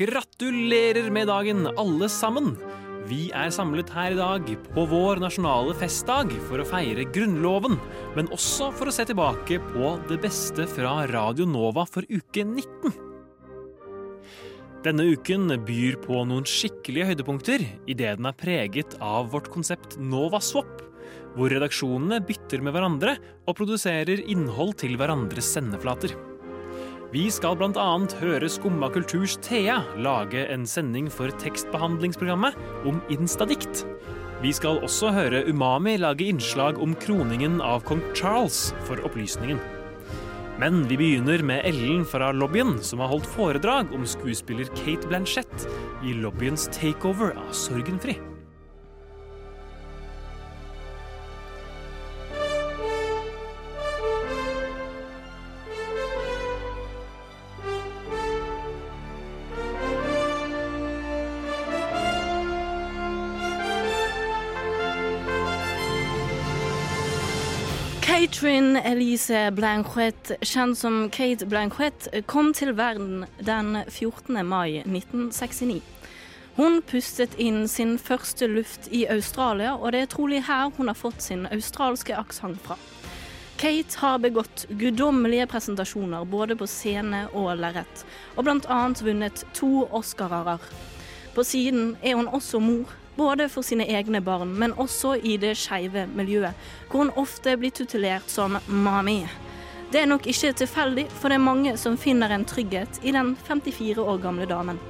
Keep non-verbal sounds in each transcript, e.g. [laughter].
Gratulerer med dagen, alle sammen! Vi er samlet her i dag på vår nasjonale festdag for å feire Grunnloven, men også for å se tilbake på det beste fra Radio Nova for uke 19. Denne uken byr på noen skikkelige høydepunkter idet den er preget av vårt konsept Nova Swap, hvor redaksjonene bytter med hverandre og produserer innhold til hverandres sendeflater. Vi skal bl.a. høre Skumma kulturs Thea lage en sending for tekstbehandlingsprogrammet om instadikt. Vi skal også høre Umami lage innslag om kroningen av kong Charles for opplysningen. Men vi begynner med Ellen fra lobbyen, som har holdt foredrag om skuespiller Kate Blanchett i lobbyens takeover av Sorgenfri. Elise Blanchett, kjent som Kate Blanchett, kom til verden den 14. mai 1969. Hun pustet inn sin første luft i Australia, og det er trolig her hun har fått sin australske aksent fra. Kate har begått guddommelige presentasjoner både på scene og lerret, og bl.a. vunnet to Oscarer. På siden er hun også mor, både for sine egne barn, men også i det skeive miljøet, hvor hun ofte blir tutelert som mami. Det er nok ikke tilfeldig, for det er mange som finner en trygghet i den 54 år gamle damen.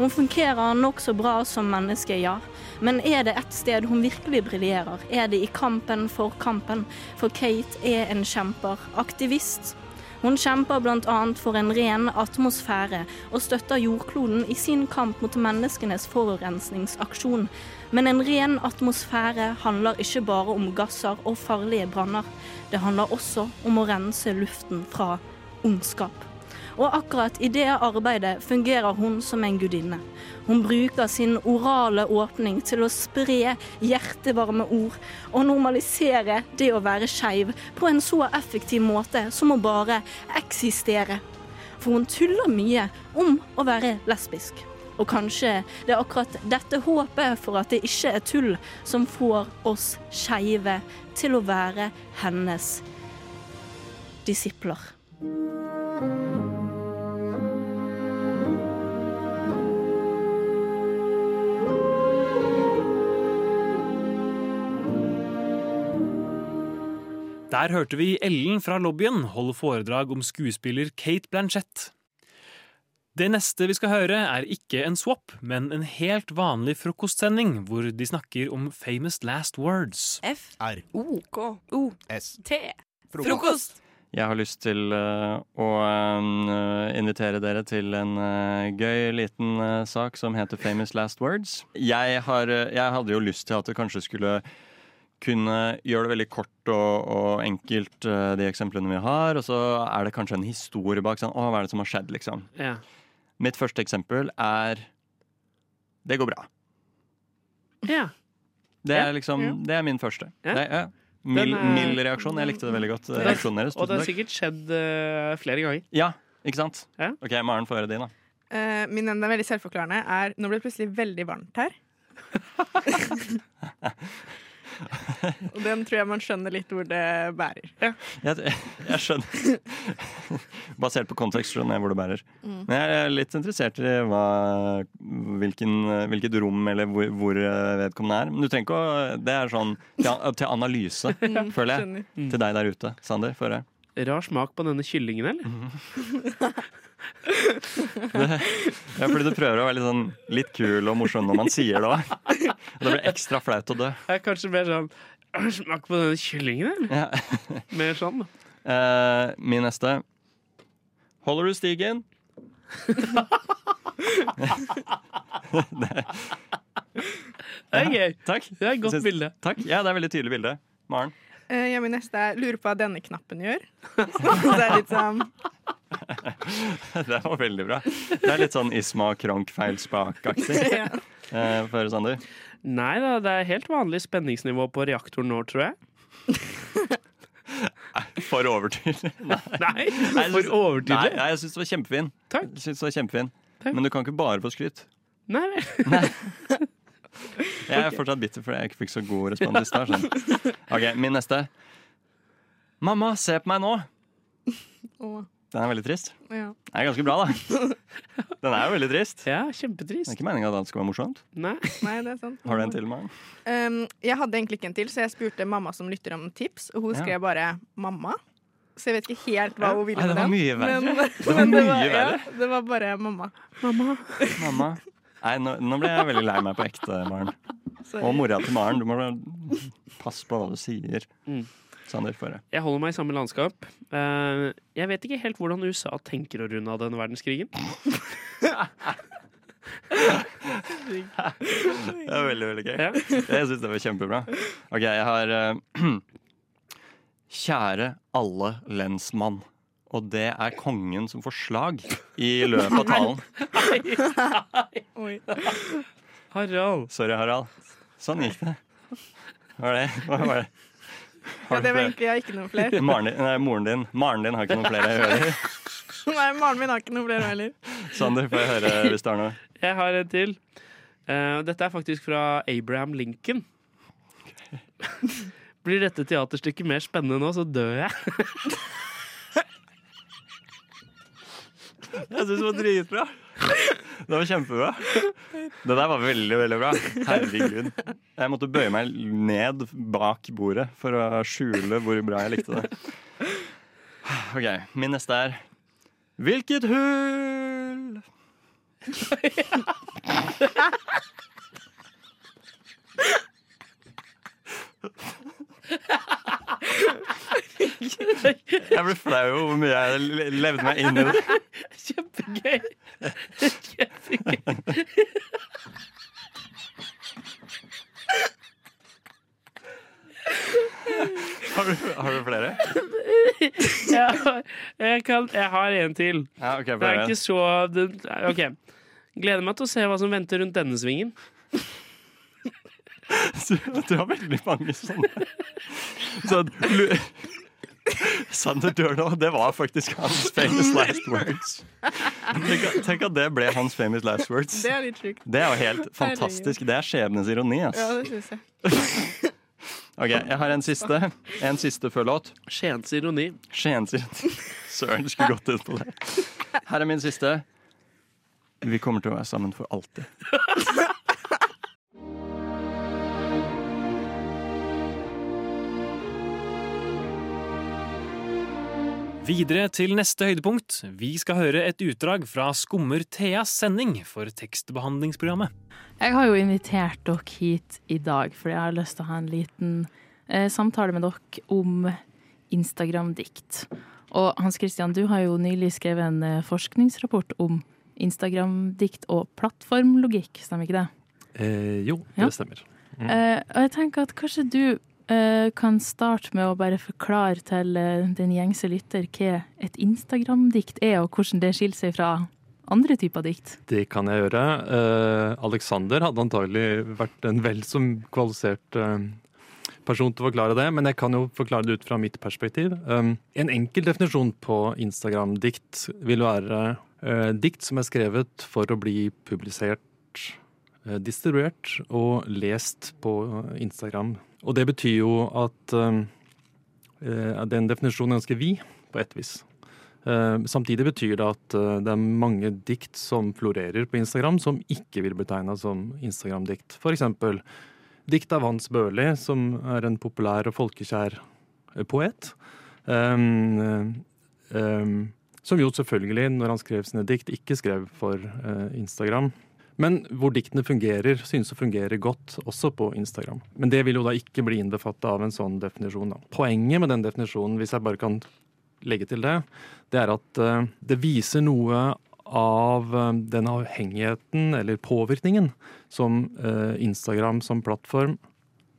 Hun fungerer nokså bra som menneske, ja, men er det ett sted hun virkelig briljerer, er det i kampen for kampen, for Kate er en kjemper, aktivist, hun kjemper bl.a. for en ren atmosfære, og støtter jordkloden i sin kamp mot menneskenes forurensningsaksjon. Men en ren atmosfære handler ikke bare om gasser og farlige branner. Det handler også om å rense luften fra ondskap. Og akkurat i det arbeidet fungerer hun som en gudinne. Hun bruker sin orale åpning til å spre hjertevarme ord og normalisere det å være skeiv på en så effektiv måte som å bare eksistere. For hun tuller mye om å være lesbisk. Og kanskje det er akkurat dette håpet for at det ikke er tull, som får oss skeive til å være hennes disipler. Der hørte vi Ellen fra lobbyen holde foredrag om skuespiller Kate Blanchett. Det neste vi skal høre, er ikke en swap, men en helt vanlig frokostsending hvor de snakker om famous last words. F. R. O. K. O. S. T. Frokost. Frokost. Jeg har lyst til uh, å uh, invitere dere til en uh, gøy liten sak som heter Famous Last Words. Jeg, har, jeg hadde jo lyst til at det kanskje skulle kunne gjøre det veldig kort og, og enkelt, de eksemplene vi har. Og så er det kanskje en historie bak. Sånn, å, hva er det som har skjedd, liksom? Ja. Mitt første eksempel er Det går bra. ja. Det Ja, er liksom, ja. det er min første. Ja. Det, ja. Mild, mild reaksjon. Jeg likte det veldig godt. Det er- Reaksjonen deres. Og det har sikkert skjedd uh, flere ganger. Ja, ikke sant? Ja. Ok, Maren, få høre din, da. Uh, min enda veldig selvforklarende er Nå ble det plutselig veldig varmt her. [laughs] [laughs] Og den tror jeg man skjønner litt hvor det bærer. Jeg, jeg skjønner. [laughs] Basert på kontekst skjønner jeg hvor det bærer. Mm. Men jeg er litt interessert i hva, hvilken, hvilket rom eller hvor, hvor vedkommende er. Men du trenger ikke å Det er sånn til, til analyse, [laughs] Mm, føler jeg. skjønner. Til deg der ute. Sander. Rar smak på denne kyllingen, eller? [laughs] Ja, fordi du prøver å være litt, sånn, litt kul og morsom når man sier det òg. Og det blir ekstra flaut å dø. Jeg er kanskje mer sånn «Rar [clears throat] Smak på denne kyllingen, eller? Ja. [laughs] Mer sånn. Eh, min neste. Holder du stigen? [laughs] Det er gøy. Takk. Det er et godt bilde. Takk. Ja, det er et veldig tydelig bilde. Maren? Eh, ja, min neste er lurer på hva denne knappen gjør. Så det er litt sånn [laughs] Det var veldig bra. Det er litt sånn Isma Kronk feilspak-aktig. [laughs] ja. Eh, Føre Sander. Nei da, det er helt vanlig spenningsnivå på reaktoren nå, tror jeg. For [laughs] overtydelig. Nei, for overtydelig. Nei, jeg syns det var kjempefin. Takk. Jeg synes det var kjempefin. Takk. Men du kan ikke bare få skryt. Nei vel. Jeg er fortsatt bitter fordi jeg ikke fikk så god respons i stad. sånn. Ok, min neste. Mamma, se på meg nå! Åh, Den er veldig trist. ja. Den er ganske bra, da. Den er jo veldig trist. Ja, kjempetrist. Det er ikke meninga at alt skal være morsomt. Nei. Nei, det er sant. Har du en til, Maren? Um, jeg hadde egentlig ikke en til, så jeg spurte mamma som lytter om tips, og hun Ja. skrev bare 'mamma'. Så jeg vet ikke helt hva hun ville Nei, det var mye verre. Men, Det var [laughs] mye verre. Ja, det var bare 'mamma'. Mamma. Mamma. Nei, nå, nå ble jeg veldig lei meg på ekte, Maren. [laughs] Og mora til Maren. Du må passe på hva du sier. Mm. Sander, få høre. Jeg holder meg i samme landskap. Eh, jeg vet ikke helt hvordan USA tenker å runde av denne verdenskrigen. [laughs] Det er veldig, veldig gøy. Ja. Jeg syns det var kjempebra. OK, jeg har eh, [clears throat] Kjære alle lensmann. Og det er kongen som får slag i [laughs] løpet av talen. Harald. Sorry, Harald. Sånn gikk det. Hva var det? Hva var det? Ja, det var egentlig jeg har ikke noen flere. [laughs] Maren din, nei, moren din Maren din har ikke noen flere ører. [laughs] Nei, Maren min har ikke noen flere heller. Sander, får jeg høre hvis du har noe? Jeg har en til. Uh, dette er faktisk fra Abraham Lincoln. Blir dette teaterstykket mer spennende nå, så dør jeg. Jeg syns det var dritbra. Det var kjempebra. Det der var veldig, veldig bra. Herregud. Jeg måtte bøye meg ned bak bordet for å skjule hvor bra jeg likte det. OK, min neste er Hvilket hull? [laughs] [laughs] Jeg ble flau over hvor mye jeg levde meg inn i det. Kjempegøy. Kjempegøy. Har du, har du flere? Har, jeg, kan, jeg har en til. Ja, okay, Det er ikke så det, OK. Gleder meg til å se hva som venter rundt denne svingen. [laughs] Du har veldig mange sånne. Så Sander Dørnå, det var faktisk hans [laughs] famous last words. Tenk, tenk at det ble hans famous last words. Det er litt sjukt. Det er jo helt fantastisk. Det er skjebnens ironi. Ja, det synes jeg. [laughs] Ok, Jeg har en siste En siste før låt. Skiens ironi. Skiens ironi. [laughs] Søren, skulle gått ut på det. Her er min siste. Vi kommer til å være sammen for alltid. Videre til neste høydepunkt. Vi skal høre et utdrag fra Skummer Theas sending for tekstbehandlingsprogrammet. Jeg har jo invitert dere hit i dag fordi jeg har lyst til å ha en liten eh, samtale med dere om Instagram-dikt. Og Hans Christian, du har jo nylig skrevet en eh, forskningsrapport om Instagram-dikt og plattformlogikk, stemmer ikke det? Eh, jo, Ja. det stemmer. Mm. Eh, og jeg tenker at kanskje du kan starte med å bare forklare til eh, den gjengse lytter hva et Instagram-dikt er, og hvordan det skiller seg fra andre typer dikt. Det kan jeg gjøre. Eh, Alexander hadde antagelig vært en vel så kvalifisert eh, person til å forklare det, men jeg kan jo forklare det ut fra mitt perspektiv. En enkel definisjon på Instagram-dikt vil være eh, dikt som er skrevet for å bli publisert, eh, distribuert og lest på Instagram. Og det betyr jo at eh, den definisjonen er ganske vid, på et vis. Eh, Samtidig betyr det at eh, det er mange dikt som florerer på Instagram, som ikke vil betegna som Instagram-dikt. Eksempel dikt av Hans Børli, som er en populær og folkekjær eh, poet. Um, um, som jo selvfølgelig, når han skrev sine dikt, ikke skrev for uh, Instagram. Men hvor diktene fungerer, synes å fungere godt også på Instagram. Men det vil jo da ikke bli innbefatta av en sånn definisjon. Da. Poenget med den definisjonen, hvis jeg bare kan legge til det, det er at eh, det viser noe av eh, den avhengigheten eller påvirkningen som eh, Instagram som plattform,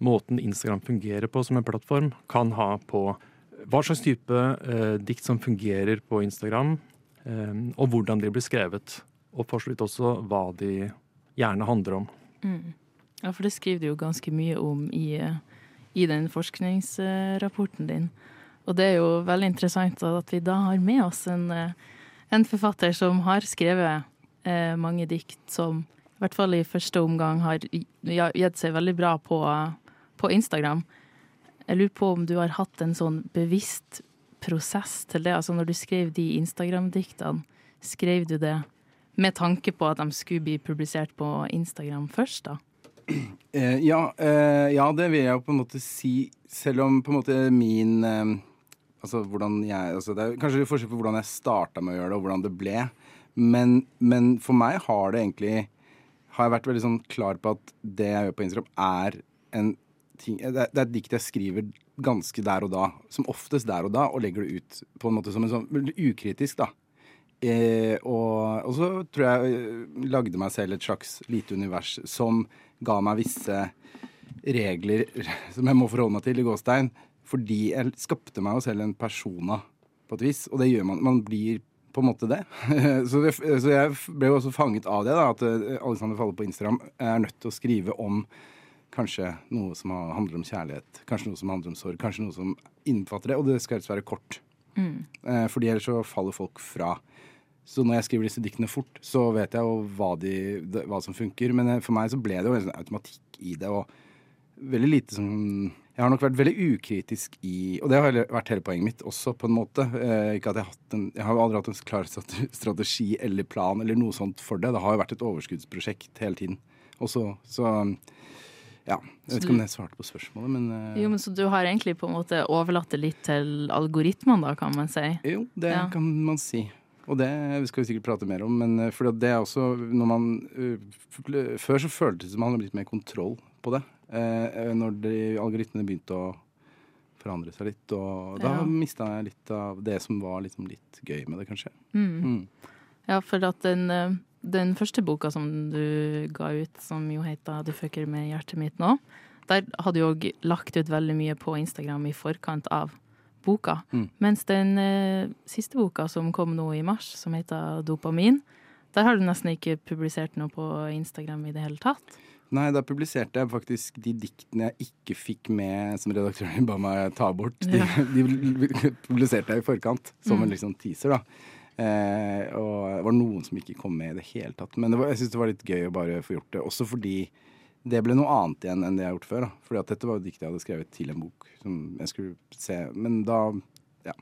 måten Instagram fungerer på som en plattform, kan ha på hva slags type dikt som fungerer på Instagram, og hvordan de blir skrevet. Og for så vidt også hva de gjerne handler om. Mm. Ja, for det skriver du jo ganske mye om i, eh, i den forskningsrapporten din. Og det er jo veldig interessant at vi da har med oss en, eh, en forfatter som har skrevet eh, mange dikt som i hvert fall i første omgang har gi- gitt seg veldig bra på, på Instagram. Jeg lurer på om du har hatt en sånn bevisst prosess til det. Altså når du skrev de Instagram-diktene, skrev du det med tanke på at de skulle bli publisert på Instagram først, da? Eh, ja, eh, ja, det vil jeg jo på en måte si, selv om på en måte min eh, Altså hvordan jeg altså Det er kanskje forskjell på hvordan jeg starta med å gjøre det, og hvordan det ble. Men, men for meg har det egentlig Har jeg vært veldig sånn klar på at det jeg gjør på Instagram, er en ting Det er, et dikt jeg skriver ganske der og da, som oftest der og da, og legger det ut på en måte som en sånn ukritisk, da. Eh, og, og så tror jeg eh, lagde meg selv et slags lite univers som ga meg visse regler [laughs] som jeg må forholde meg til i gåstein. Fordi jeg skapte meg jo selv en persona på et vis, og det gjør man. Man blir på en måte det. [laughs] så, det, så jeg ble jo også fanget av det, da, at eh, Alexander Falle på Instagram er nødt til å skrive om kanskje noe som handler om kjærlighet, kanskje noe som handler om sorg, kanskje noe som innfatter det, og det skal helst være kort. Eh, fordi ellers så faller folk fra. Så når jeg skriver disse diktene fort, så vet jeg jo hva, de, hva som funker. Men eh, for meg så ble det jo en sånn automatikk i det, og veldig lite som Jeg har nok vært veldig ukritisk i Og det har vært hele poenget mitt også, på en måte. Eh, ikke at jeg har hatt en Jeg har aldri hatt en klar strategi eller plan eller noe sånt for det. Det har jo vært et overskuddsprosjekt hele tiden. Og så, så ja. Jeg vet ikke om jeg svarte på spørsmålet, men uh... Jo, men Så du har egentlig på en måte overlatt det litt til algoritmene, da, kan man si? Jo, det Ja. kan man si. Og det skal vi sikkert prate mer om, men eh, for det er også når man eh, Før så føltes det som man hadde blitt mer kontroll på det. Eh, når de algoritmene begynte å forandre seg litt, og da Ja. mista jeg litt av det som var liksom litt gøy med det, kanskje. Mm. Mm. Ja, for at den, den første boka som du ga ut, som jo heter 'Du fucker med hjertet mitt nå', der hadde du òg lagt ut veldig mye på Instagram i forkant av boka. Mm. Mens den eh, siste boka som kom nå i mars, som heter 'Dopamin', der har du nesten ikke publisert noe på Instagram i det hele tatt. Nei, da publiserte jeg faktisk de diktene jeg ikke fikk med, som redaktøren ba meg ta bort. De, [laughs] de publiserte jeg i forkant, som en liksom teaser, da. Eh, og det var noen som ikke kom med i det hele tatt. Men det var, jeg syns det var litt gøy å bare få gjort det. Også fordi det ble noe annet igjen enn det jeg har gjort før. da. Fordi at dette var jo dikt jeg hadde skrevet til en bok som jeg skulle se. Men da ja.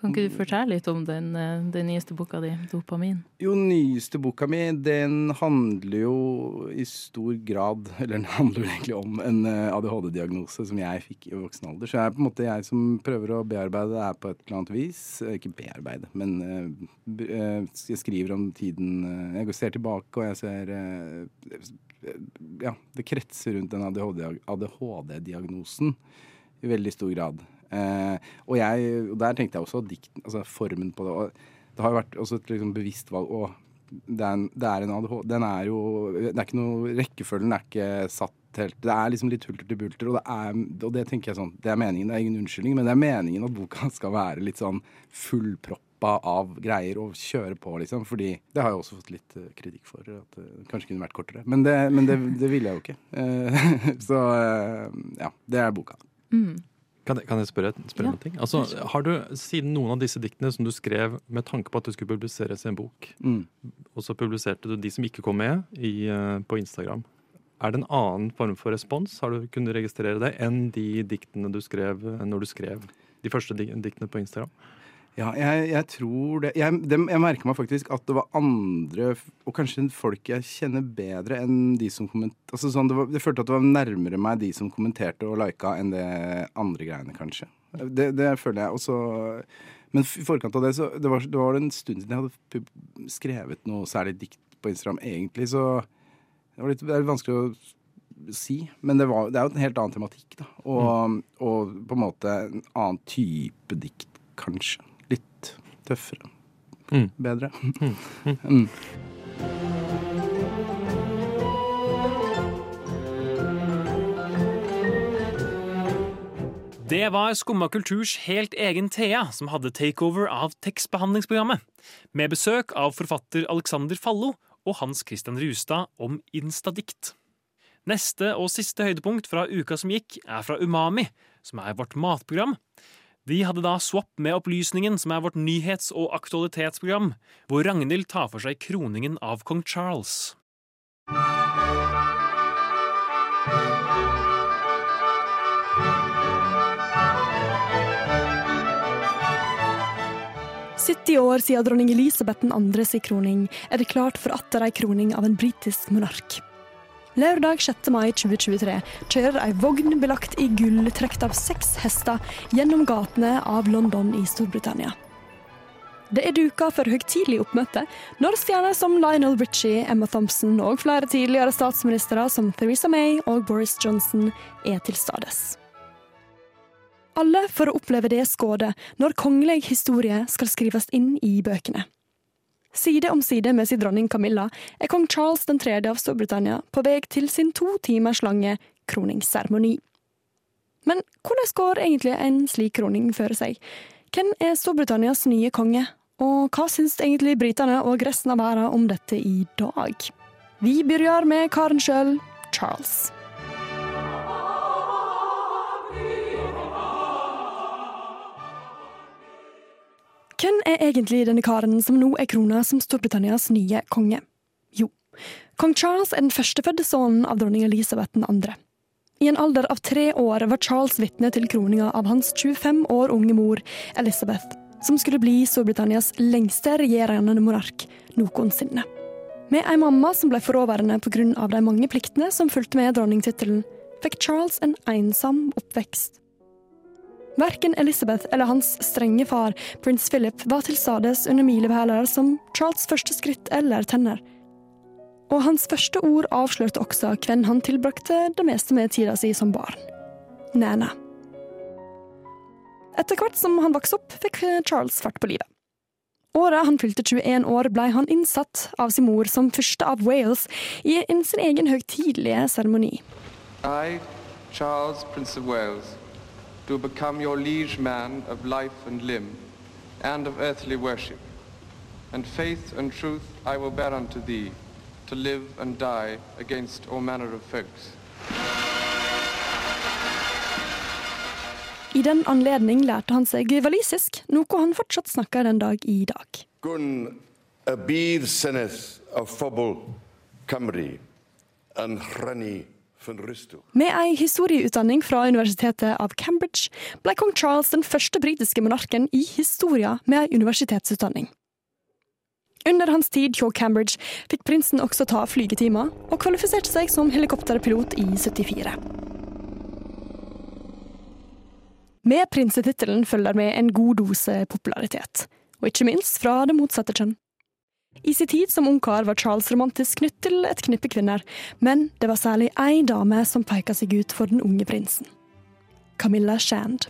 Kan ikke du fortelle litt om den, eh, den nyeste boka di, 'Dopamin'? Jo, nyeste boka mi, den handler jo i stor grad Eller den handler egentlig om en eh, ADHD-diagnose som jeg fikk i voksen alder. Så jeg er på en måte jeg som prøver å bearbeide det her på et eller annet vis. Eh, Ikke bearbeide, men jeg skriver om tiden Jeg går- ser tilbake, og jeg ser Ja, det kretser rundt den ADHD ADHD-diagnosen i veldig stor grad. Eh, og, jeg, der tenkte jeg også dikt, altså formen på det. Og det har jo vært også et liksom bevisst valg. Å, det er, en, det en ADHD Den er jo Det er ikke noe Rekkefølgen er ikke satt helt Det er liksom litt hulter til bulter, og det er Og det tenker jeg sånn Det er meningen, det er ingen unnskyldning, men det er meningen at boka [laughs] skal være litt sånn fullproppa av greier og kjøre på, liksom. Fordi det har jeg også fått litt eh, kritikk for. At det kanskje kunne vært kortere. Men det, men det, det ville jeg jo ikke. Eh, [laughs] så eh, ja. Det er boka. Mm. Kan jeg, kan jeg spørre, spørre Ja. noe? ting? Altså, har du, Siden noen av disse diktene som du skrev med tanke på at det skulle publiseres i en bok, Mm. og så publiserte du de som ikke kom med i, eh, på Instagram, er det en annen form for respons? Har du kunnet registrere det enn de diktene du skrev eh, når du skrev de første diktene på Instagram? Ja, jeg, jeg tror det jeg, dem- jeg merker meg faktisk at det var andre, og kanskje folk jeg kjenner bedre enn de som kommenterte altså sånn, det var, følte at det var nærmere meg de som kommenterte og lika, enn det andre greiene, kanskje. Det, det føler jeg. også men i forkant av det, så det var, det var en stund siden jeg hadde skrevet noe særlig dikt på Instagram, egentlig, så det, var litt, det er litt vanskelig å si. Men det, var, det er jo en helt annen tematikk, da. Og, og på en måte en annen type dikt, kanskje. Litt tøffere. Mm. Bedre. [laughs] Mm. Det var Skumma kulturs helt egen Thea som hadde takeover av tekstbehandlingsprogrammet, med besøk av forfatter Alexander Fallo og Hans Christian Rustad om instadikt. Neste og siste høydepunkt fra uka som gikk, er fra Umami, som er vårt matprogram. Vi hadde da Swap med opplysningen, som er vårt nyhets- og aktualitetsprogram, hvor Ragnhild tar for seg kroningen av kong Charles. Sytti år siden dronning Elisabeth 2. sin kroning er det klart for atter ei kroning av en britisk monark. Lørdag 6. mai 2023 kjører ei vogn belagt i gull trukket av seks hester gjennom gatene av London i Storbritannia. Det er duka for høytidelig oppmøte når stjerner som Lionel Richie, Emma Thompson og flere tidligere statsministre som Theresa May og Boris Johnson er til stades. Alle for å oppleve det skådet når kongelig historie skal skrives inn i bøkene. Side om side med sin dronning Camilla er kong Charles 3. av Storbritannia på vei til sin to timers lange kroningsseremoni. Men hvordan går egentlig en slik kroning for seg? Hvem er Storbritannias nye konge? Og hva syns egentlig britene og resten av verden om dette i dag? Vi begynner med karen sjøl, Charles. Hvem er egentlig denne karen som nå er krona som Storbritannias nye konge? Jo, kong Charles er den førstefødte sønnen av dronning Elisabeth 2. I en alder av tre år var Charles vitne til kroninga av hans 25 år unge mor, Elizabeth, som skulle bli Storbritannias lengste regjerende monark noensinne. Med ei mamma som ble fraværende pga. de mange pliktene som fulgte med dronningtittelen, fikk Charles en ensom oppvekst. Verken Elizabeth eller hans strenge far, prins Philip, var til stades under milepæler som Charles' første skritt eller tenner. Og hans første ord avslørte også hvem han tilbrakte det meste med tida si som barn. Nana. Etter hvert som han vokste opp, fikk Charles fart på livet. Året han fylte 21 år, ble han innsatt av sin mor som første av Wales i sin egen høytidelige seremoni. I, Charles, Prince of Wales, do become your liege man of life and limb, and of earthly worship. And faith and truth I will bear unto thee, to live and die against all manner of folks. I den anledning lærte han seg walisisk, noe han fortsatt snakker den dag i dag. Gun y bydd senes a phobl Cymru yn rhannu fy nrystw. Med ei historieutdanning fra Universitetet av Cambridge ble kong Charles den første britiske monarken i historia med ei universitetsutdanning. Under hans tid hjå Cambridge fikk prinsen også ta flygetimer, og kvalifiserte seg som helikopterpilot i 74. Med prinsetittelen følger med en god dose popularitet, og ikke minst fra det motsatte kjønn. I sin tid som ungkar var Charles romantisk knytt til et knippe kvinner, men det var særlig én dame som peka seg ut for den unge prinsen. Camilla Shand.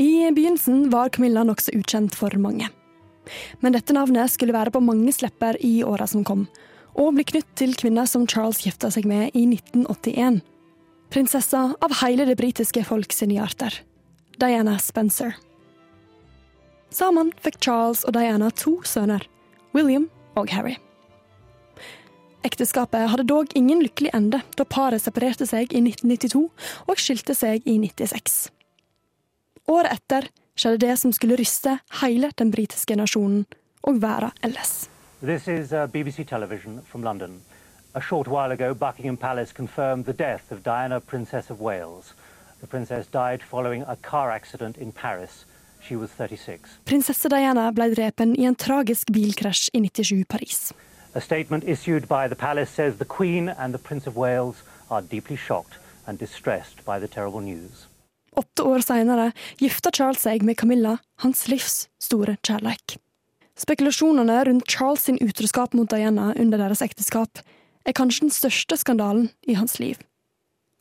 I begynnelsen var Camilla nokså ukjent for mange. Men dette navnet skulle være på manges lepper i åra som kom, og bli knytt til kvinner som Charles gifta seg med i 1981. Prinsessa av hele det britiske folk sine hjerter. Diana Spencer. Sammen fikk Charles og Diana to sønner, William og Harry. Ekteskapet hadde dog ingen lykkelig ende da paret separerte seg i 1992 og skilte seg i 96. Året etter skjedde det som skulle ryste hele den britiske nasjonen og verden ellers. This is uh, BBC Television from London. A short while ago, Buckingham Palace confirmed the death of Diana, Princess of Wales. The princess died following a car accident in Paris. She was 36. Prinsesse Diana ble drepen i en tragisk bilkrasj i 97 Paris. A statement issued by the palace says the Queen and the Prince of Wales are deeply shocked and distressed by the terrible news. Åtte år senere gifta Charles seg med Camilla, hans livs store kjærleik. Spekulasjonene rundt Charles sin utroskap mot Diana under deres ekteskap er kanskje den største skandalen i hans liv.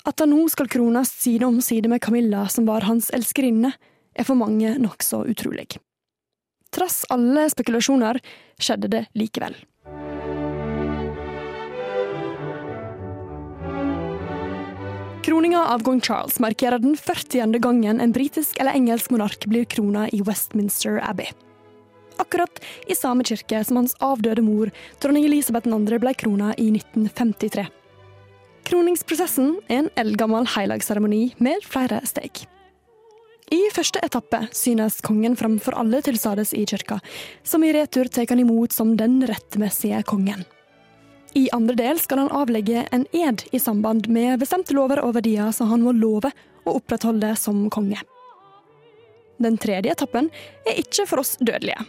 At han nå skal krones side om side med Camilla, som var hans elskerinne, er for mange nokså utrolig. Trass alle spekulasjoner skjedde det likevel. Kroninga av kong Charles markerer den 40. gangen en britisk eller engelsk monark blir krona i Westminster Abbey. Akkurat i samme kirke som hans avdøde mor, dronning Elisabeth 2., ble krona i 1953. Kroningsprosessen er en eldgammel helligseremoni med flere steg. I første etappe synes kongen framfor alle til stades i kirka, som i retur tar han imot som den rettmessige kongen. I andre del skal han avlegge en ed i samband med bestemte lover og verdier som han må love å opprettholde som konge. Den tredje etappen er ikke for oss dødelige.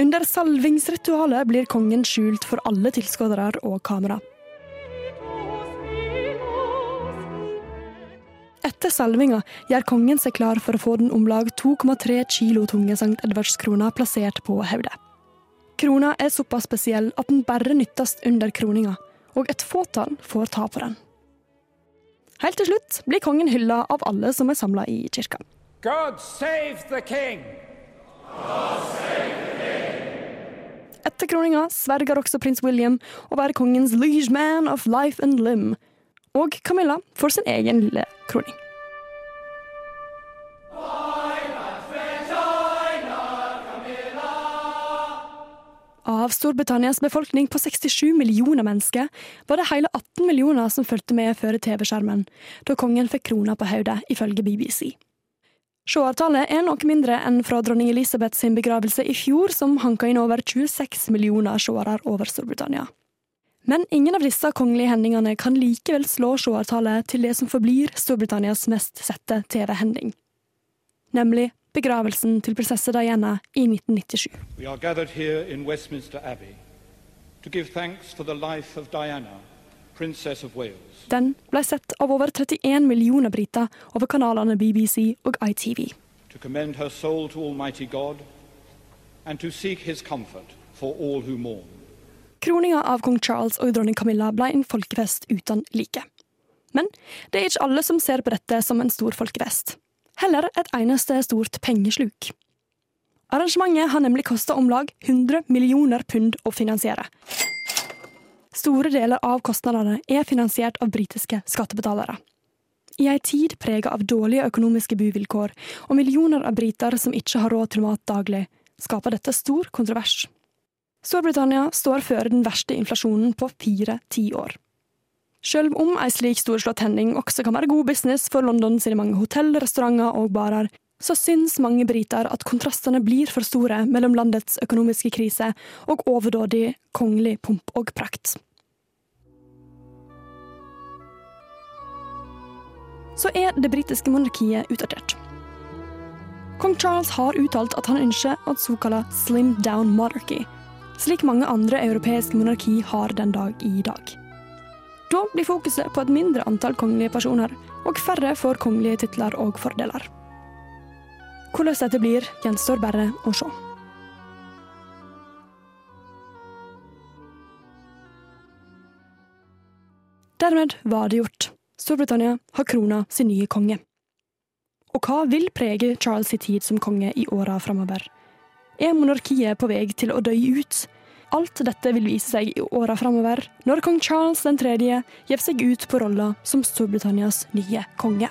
Under salvingsritualet blir kongen skjult for alle tilskuere og kamera. Etter salvinga gjør kongen seg klar for å få den om lag 2,3 kilo tunge St. Edvardskrona plassert på hodet. Krona er såpass spesiell at den bare nyttes under kroninga, og et fåtall får ta på den. Helt til slutt blir kongen hylla av alle som er samla i kirka. God save the king! Etter kroninga sverger også prins William å være kongens liege man of life and limb, og Camilla får sin egen lille kroning. Av Storbritannias befolkning på 67 millioner mennesker var det hele 18 millioner som fulgte med før TV-skjermen, da kongen fikk krona på hodet, ifølge BBC. Seertallet er noe mindre enn fra dronning Elisabeth sin begravelse i fjor, som hanka inn over 26 millioner seere over Storbritannia. Men ingen av disse kongelige hendingene kan likevel slå seertallet til det som forblir Storbritannias mest sette TV-hending, nemlig begravelsen til prinsesse Diana i 1997. We are gathered here in Westminster Abbey to give thanks for the life of Diana, Princess of Wales. Den ble sett av over 31 millioner briter over kanalene BBC og ITV. to commend her soul to Almighty God, and to seek his comfort for all who mourn. Kroninga av kong Charles og dronning Camilla ble en folkefest uten like. Men det er ikke alle som ser på dette som en stor folkefest. Heller et eneste stort pengesluk. Arrangementet har nemlig kosta om lag 100 millioner pund å finansiere. Store deler av kostnadene er finansiert av britiske skattebetalere. I ei tid prega av dårlige økonomiske buvilkår og millioner av briter som ikke har råd til mat daglig, skaper dette stor kontrovers. Storbritannia står før den verste inflasjonen på fire tiår. Selv om ei slik storslått hending også kan være god business for London sine mange hotell, restauranter og barer, så syns mange briter at kontrastene blir for store mellom landets økonomiske krise og overdådig kongelig pomp og prakt. Så er det britiske monarkiet utdatert. Kong Charles har uttalt at han ønsker et såkalt slim down monarchy, slik mange andre europeiske monarki har den dag i dag. Da blir fokuset på et mindre antall kongelige personer, og færre får kongelige titler og fordeler. Hvordan dette blir, gjenstår bare å se. Dermed var det gjort. Storbritannia har krona sin nye konge. Og hva vil prege Charles' tid som konge i åra framover? Er monarkiet på vei til å dø ut? Alt dette vil vise seg i åra framover, når kong Charles 3. gir seg ut på rolla som Storbritannias nye konge.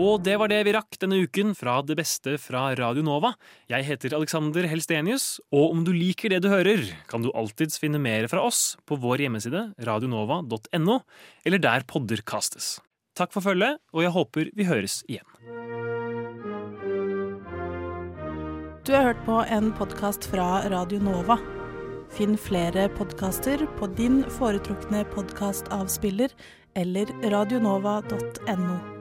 Og det var det vi rakk denne uken fra det beste fra Radio Nova. Jeg heter Alexander Helstenius, og om du liker det du hører, kan du alltids finne mer fra oss på vår hjemmeside radionova.no, eller der podder kastes. Takk for følget, og jeg håper vi høres igjen. Du har hørt på en podkast fra Radio Nova. Finn flere podkaster på din foretrukne podkastavspiller eller radionova.no.